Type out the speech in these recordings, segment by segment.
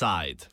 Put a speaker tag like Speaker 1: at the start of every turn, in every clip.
Speaker 1: Offside.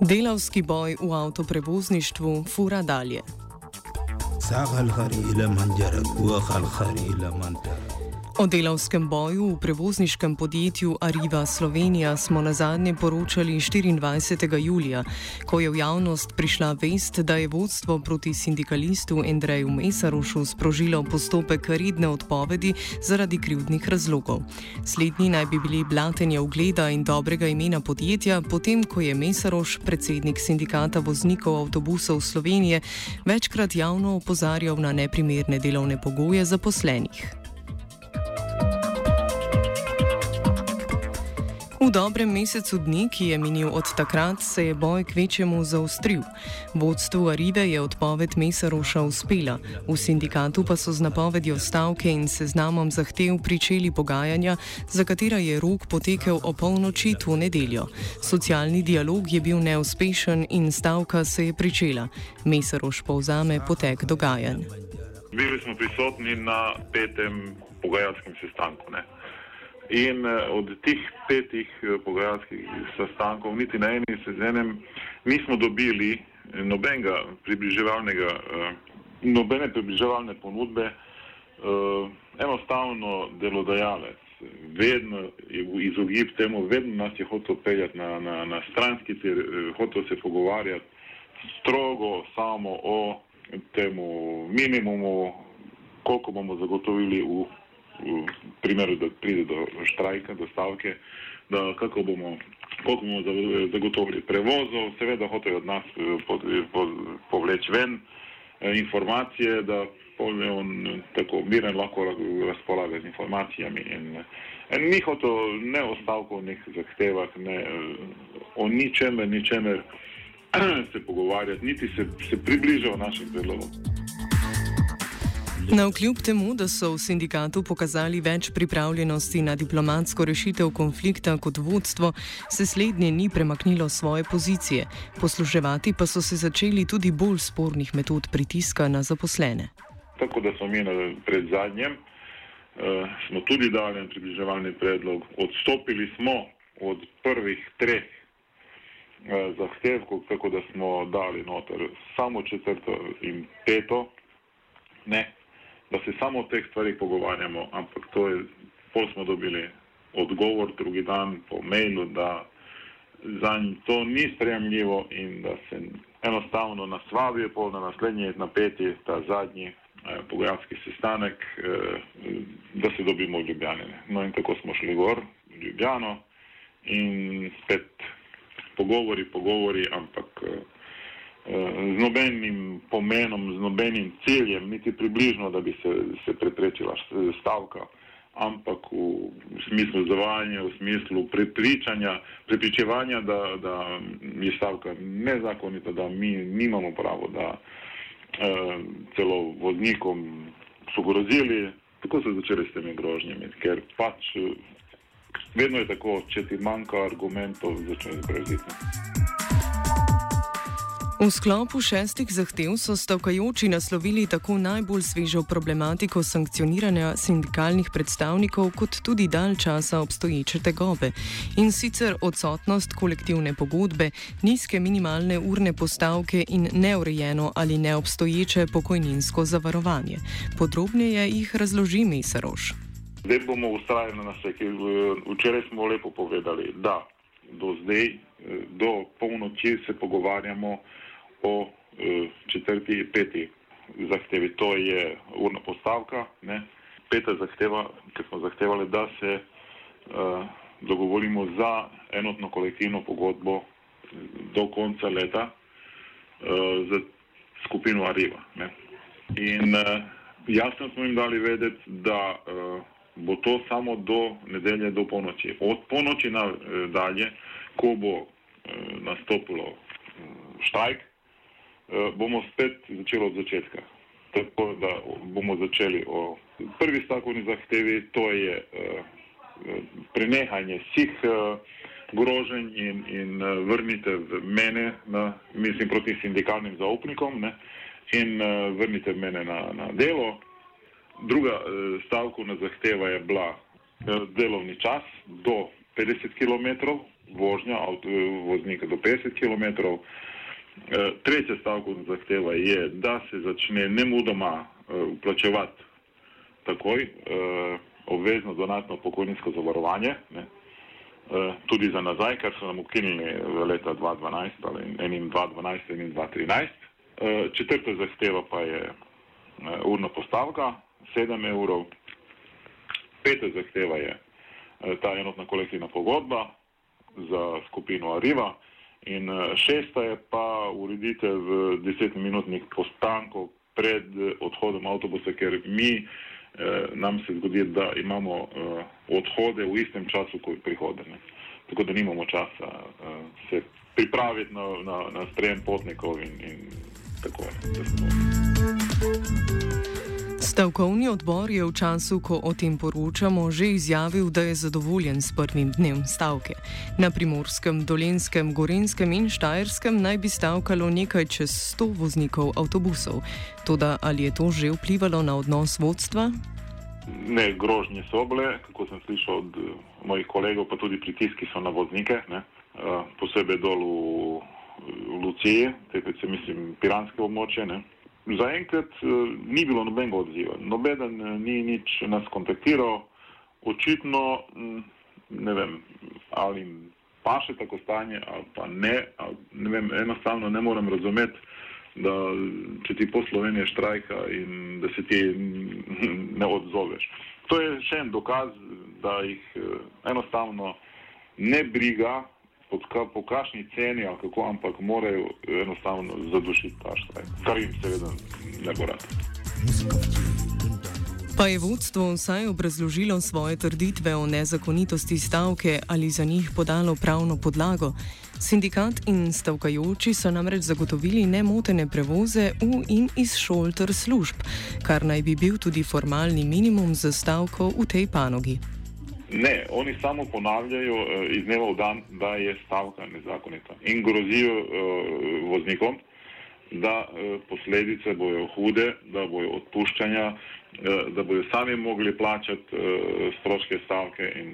Speaker 2: Delavski boj v avtoprevozništvu fura dalje.
Speaker 3: ساق الخري إلى منجرك وخ الخري إلى منترك
Speaker 2: O delavskem boju v prevozniškem podjetju Arriva Slovenija smo na zadnje poročali 24. julija, ko je v javnost prišla vest, da je vodstvo proti sindikalistu Andreju Mesarošu sprožilo postopek redne odpovedi zaradi krivdnih razlogov. Slednji naj bi bili blatenje ugleda in dobrega imena podjetja, potem ko je Mesaroš, predsednik sindikata voznikov avtobusov Slovenije, večkrat javno opozarjal na neprimerne delovne pogoje zaposlenih. V dobrem mesecu dni, ki je minil od takrat, se je boj k večjemu zaostril. Vodstvu Arive je odpoved Mesaroša uspela, v sindikatu pa so z napovedjo stavke in seznamom zahtev pričeli pogajanja, za katera je rok potekel o polnoči to nedeljo. Socialni dialog je bil neuspešen in stavka se je pričela. Mesaroš povzame potek dogajanj.
Speaker 4: Bili smo prisotni na petem pogajalskem sestanku. Ne? In eh, od teh petih eh, pogajalskih sestankov, niti na eni se z enem, nismo dobili nobenega približevalnega, eh, nobene približevalne ponudbe, enostavno delodajalec. Vedno je v izogib temu, vedno nas je hotel peljati na, na, na stranski, hotel se pogovarjati strogo samo o temu minimumu, koliko bomo zagotovili v v primeru, da pride do štrajka, do stavke, da kako bomo, koliko bomo zagotovili prevozov, seveda hočejo od nas eh, povleč ven eh, informacije, da je on tako miren lahko razpolaga z informacijami. In, in ni hotel ne o stavkovnih zahtevah, ne eh, o ničemer, ničemer se pogovarjati, niti se, se približal našim predlogom.
Speaker 2: Na vkljub temu, da so v sindikatu pokazali več pripravljenosti na diplomatsko rešitev konflikta kot vodstvo, se slednje ni premaknilo svoje pozicije. Posluževati pa so se začeli tudi bolj spornih metod pritiska na zaposlene.
Speaker 4: Tako da smo mi pred zadnjem, uh, smo tudi dali en približevalni predlog, odstopili smo od prvih treh uh, zahtevkov, tako da smo dali noter samo četrto in peto. Ne, da se samo o teh stvarih pogovarjamo, ampak to je, pol smo dobili odgovor drugi dan po mailu, da za njih to ni sprejemljivo in da se enostavno nasvabijo pol na naslednji napeti, ta zadnji eh, pogajalski sestanek, eh, da se dobimo v Ljubljani. No in tako smo šli gor v Ljubljano in spet pogovori, pogovori, ampak eh, z nobenim pomenom, z nobenim ciljem, niti približno, da bi se, se preprečila stavka, ampak v, smislu zavajanja, v smislu prepričanja, prepričevanja, da, da je stavka nezakonita, da mi nimamo pravo, da eh, celo voznikom so grozili. Tako so začeli s temi grožnjami, ker pač vedno je tako, če ti manjka argumentov, začneš groziti.
Speaker 2: V sklopu šestih zahtev so stavkajoči naslovili tako najbolj svežo problematiko sankcioniranja sindikalnih predstavnikov, kot tudi dalj časa obstoječe tegobe in sicer odsotnost kolektivne pogodbe, nizke minimalne urne postavke in neurejeno ali neobstoječe pokojninsko zavarovanje. Podrobneje jih razloži Mesaroš.
Speaker 4: Zdaj bomo ustrajali na vse, včeraj smo lepo povedali, da do zdaj, do polnoči se pogovarjamo po uh, četrti, peti zahtevi. To je urna postavka. Ne? Peta zahteva, ki smo zahtevali, da se uh, dogovorimo za enotno kolektivno pogodbo do konca leta uh, za skupino Arriva. In uh, jasno smo jim dali vedeti, da uh, bo to samo do nedelje, do polnoči. Od polnoči nadalje, ko bo uh, nastopilo uh, štrajk, Eh, bomo spet začeli od začetka. Tako da bomo začeli o prvi stavkovni zahtevi, to je uh, prenehanje vseh uh, groženj in, in vrnite mene, na, mislim, proti sindikalnim zaupnikom ne, in vrnite mene na, na delo. Druga stavkovna zahteva je bila delovni čas do 50 km, vožnja voznika do 50 km. Tretja stavkovna zahteva je, da se začne nemudoma uplačevati takoj obvezno donatno pokojninsko zavarovanje, ne, tudi za nazaj, kar so nam ukinili v leta 2012 ali enim 2012 in 2013. Četrta zahteva pa je urna postavka 7 evrov. Peta zahteva je ta enotna kolektivna pogodba za skupino Arriva in šesta je pa ureditev desetminutnih postankov pred odhodom avtobusa, ker mi nam se zgodi, da imamo odhode v istem času kot prihode. Ne. Tako da nimamo časa se pripraviti na, na, na sprejem potnikov in, in tako naprej.
Speaker 2: Stavkovni odbor je v času, ko o tem poročamo, že izjavil, da je zadovoljen s prvim dnem stavke. Na primorskem, dolenskem, gorenskem in štajerskem naj bi stavkalo nekaj čez 100 voznikov avtobusov. Toda ali je to že vplivalo na odnos vodstva?
Speaker 4: Ne, grožnje so bile, kako sem slišal od mojih kolegov, pa tudi pritiski so na voznike, ne? posebej dol v, v Luciji, te pa se mislim piranske območje. Ne? Zaenkrat uh, ni bilo nobenega odziva, nobeden uh, ni nič nas kontaktiral, očitno m, ne vem, ali jim paše tako stanje ali pa ne, ali, ne vem, enostavno ne morem razumeti, da če ti po Sloveniji štrajka in da se ti ne odzoveš. To je še en dokaz, da jih uh, enostavno ne briga pod po kakšni ceni kako, ampak morajo enostavno zadušiti ta štrajk, kar jim seveda ne bo rad.
Speaker 2: Pa je vodstvo vsaj obrazložilo svoje trditve o nezakonitosti stavke ali za njih podalo pravno podlago? Sindikat in stavkajoči so namreč zagotovili nemotene prevoze v in iz šol ter služb, kar naj bi bil tudi formalni minimum za stavko v tej panogi.
Speaker 4: Ne, oni samo ponavljajo uh, iz dneva v dan, da je stavka nezakonita in grozijo uh, voznikom, da uh, posledice bojo hude, da bojo odpuščanja, uh, da bojo sami mogli plačati uh, stroške stavke in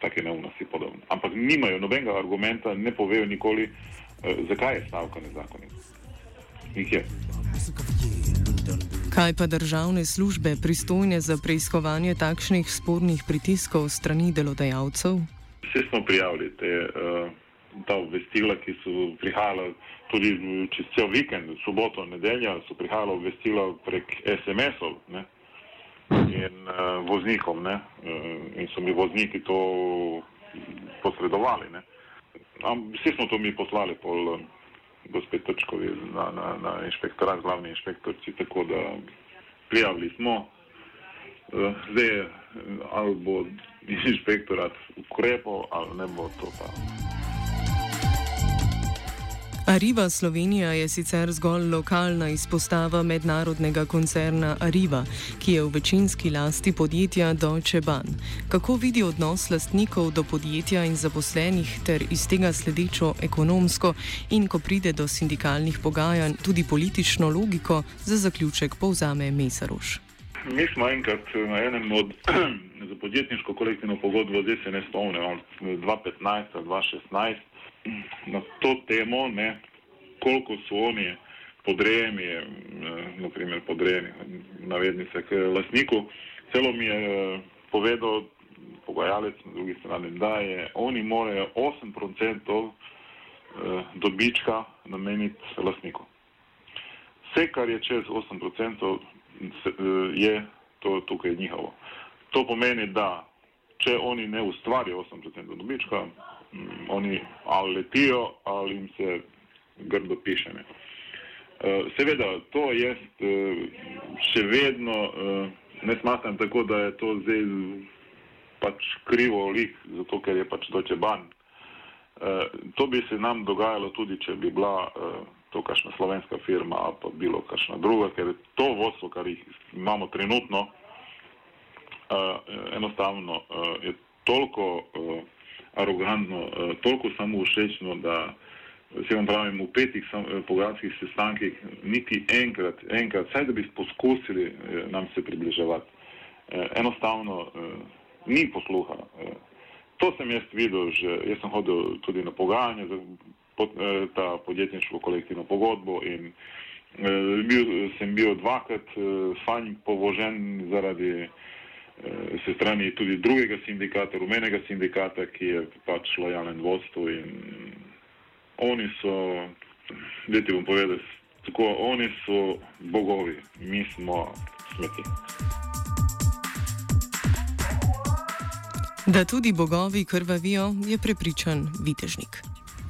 Speaker 4: take neumnosti podobno. Ampak nimajo nobenega argumenta, ne povejo nikoli, uh, zakaj je stavka nezakonita. Nik je.
Speaker 2: Kaj pa državne službe pristojne za preiskovanje takšnih spornih pritiskov strani delodajalcev?
Speaker 4: Vse smo prijavili te, uh, ta obvestila, ki so prihajala tudi čez cel vikend, soboto, nedelja, so prihajala obvestila prek SMS-ov in uh, voznikom ne, uh, in so mi vozniki to posredovali. Ne. Vsi smo to mi poslali pol. Uh, gospe Trčkovi na, na, na inšpektorat, glavni inšpektorci, tako da prijavili smo. Eh, zdaj ali bo inšpektorat ukrepal ali ne bo to pa.
Speaker 2: Arriva Slovenija je sicer zgolj lokalna izpostava mednarodnega koncerna Arriva, ki je v večinski lasti podjetja Deutsche Bahn. Kako vidi odnos lastnikov do podjetja in zaposlenih ter iz tega sledečo ekonomsko in ko pride do sindikalnih pogajanj tudi politično logiko, za zaključek povzame Mesaroš.
Speaker 4: Mi smo enkrat na enem od za podjetniško kolektivno pogodbo, zdaj se ne spomnim, 2015 ali 2016 na to temo, ne, koliko so oni podrejeni, eh, naprimer podrejeni, navednice k lasniku. Celo mi je eh, povedal pogajalec na drugi strani, da je oni morajo 8% eh, dobička nameniti lasniku. Vse, kar je čez 8%, je to tukaj njihovo. To pomeni, da če oni ne ustvarijo 8% dobička, Mm, oni ali letijo ali jim se grdo piše. Ne. Uh, seveda, to je uh, še vedno, uh, ne smatram tako, da je to zdaj pač krivo lik, zato ker je pač doče ban. To bi se nam dogajalo tudi, če bi bila to kakšna slovenska firma ali pa bilo kakšna druga, ker to vodstvo, kar jih imamo trenutno, enostavno uh, je toliko uh, arogantno, uh, toliko samoušečno, da se vam pravim, v petih eh, pogajalskih sestankih niti enkrat, enkrat, saj da bi poskusili uh, nam se približevati. Uh, enostavno uh, ni posluha. Uh, To sem jaz videl, že jaz sem hodil tudi na pogajanje za pod, eh, ta podjetniško kolektivno pogodbo in eh, bil, sem bil dvakrat eh, fanj povožen zaradi eh, se strani tudi drugega sindikata, rumenega sindikata, ki je pač lojalen vodstvu in oni so, da ti bom povedal, tako oni so bogovi, mi smo smeti.
Speaker 2: Da tudi bogovi krvavijo, je prepričan Vitežnik.